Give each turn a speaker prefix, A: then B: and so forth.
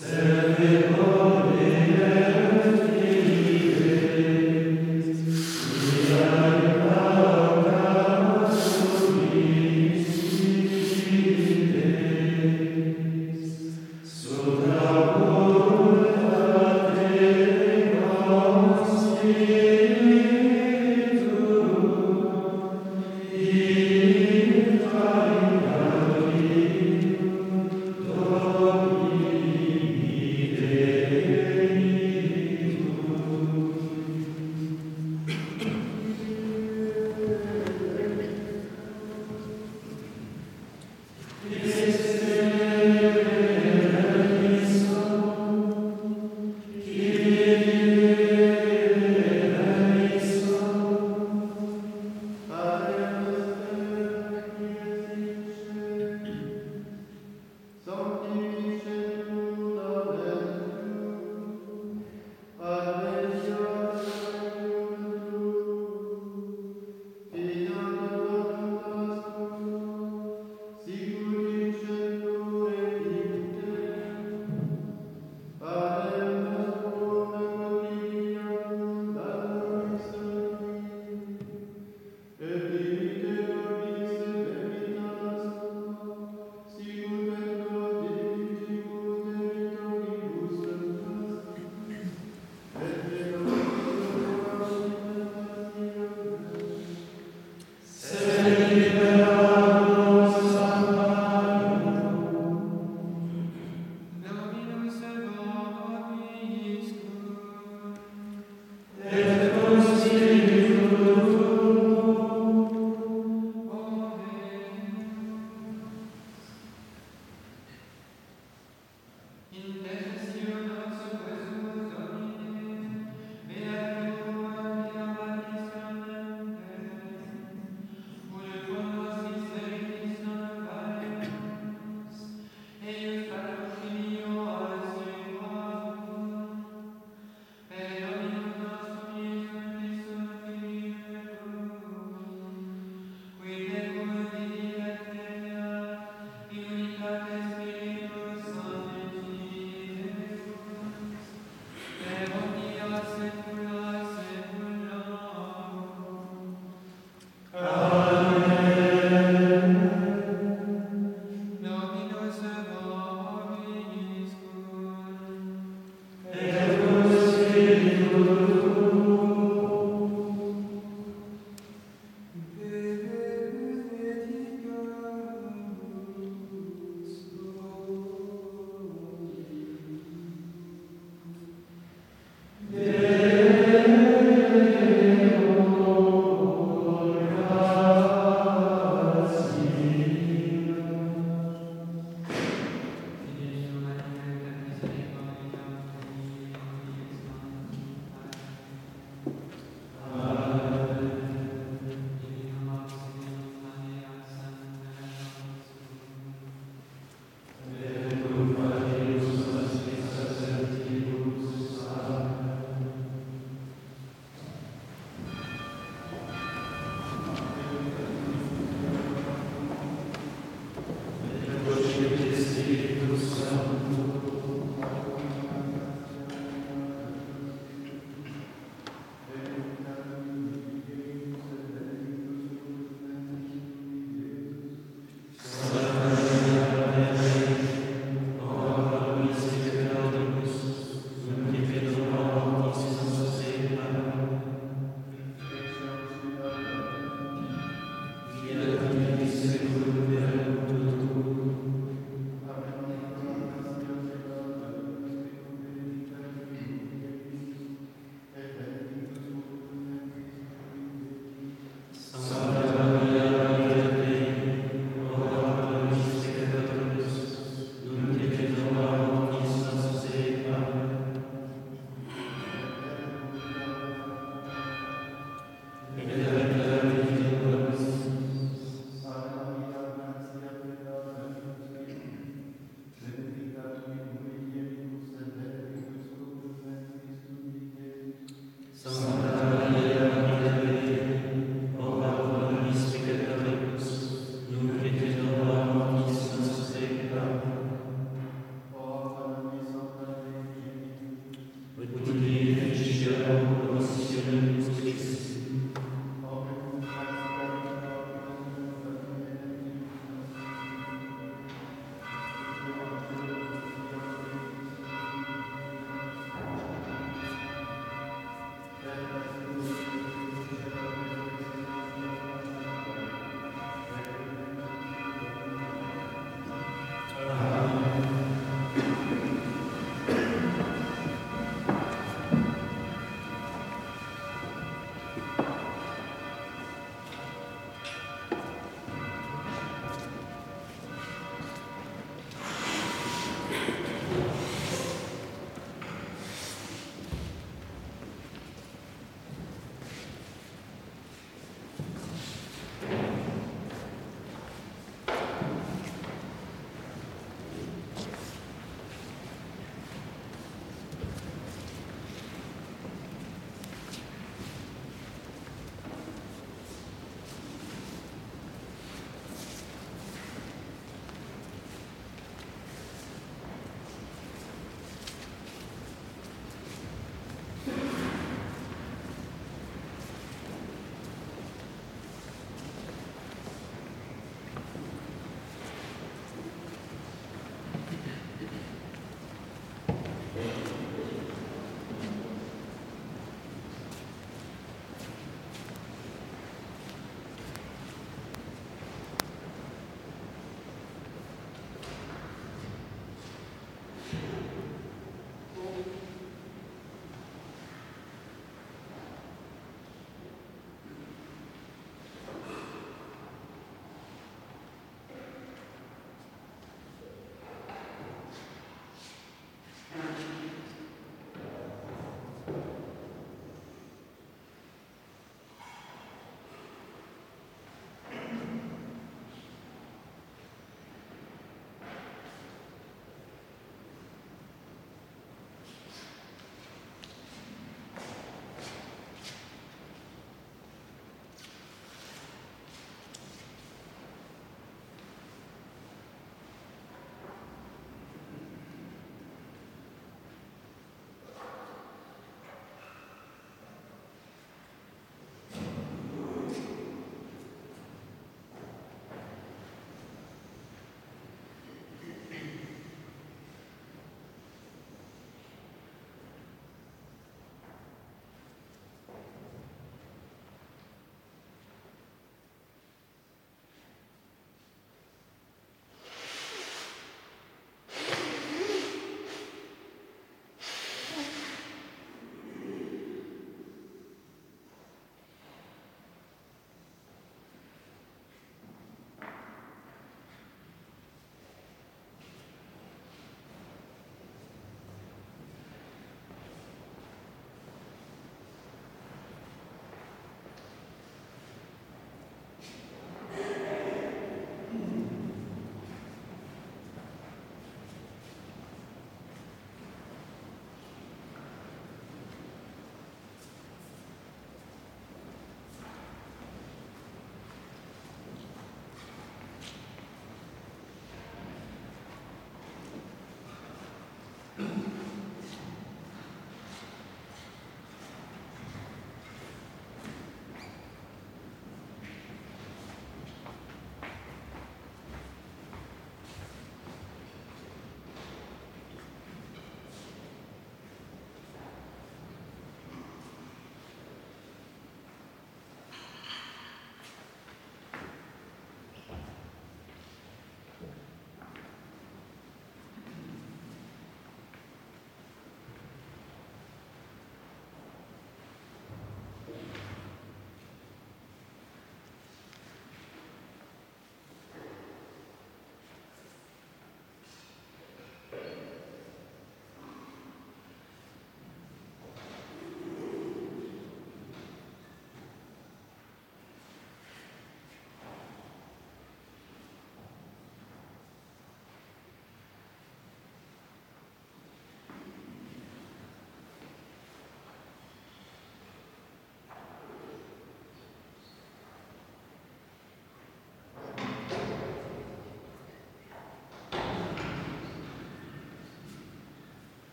A: Amen.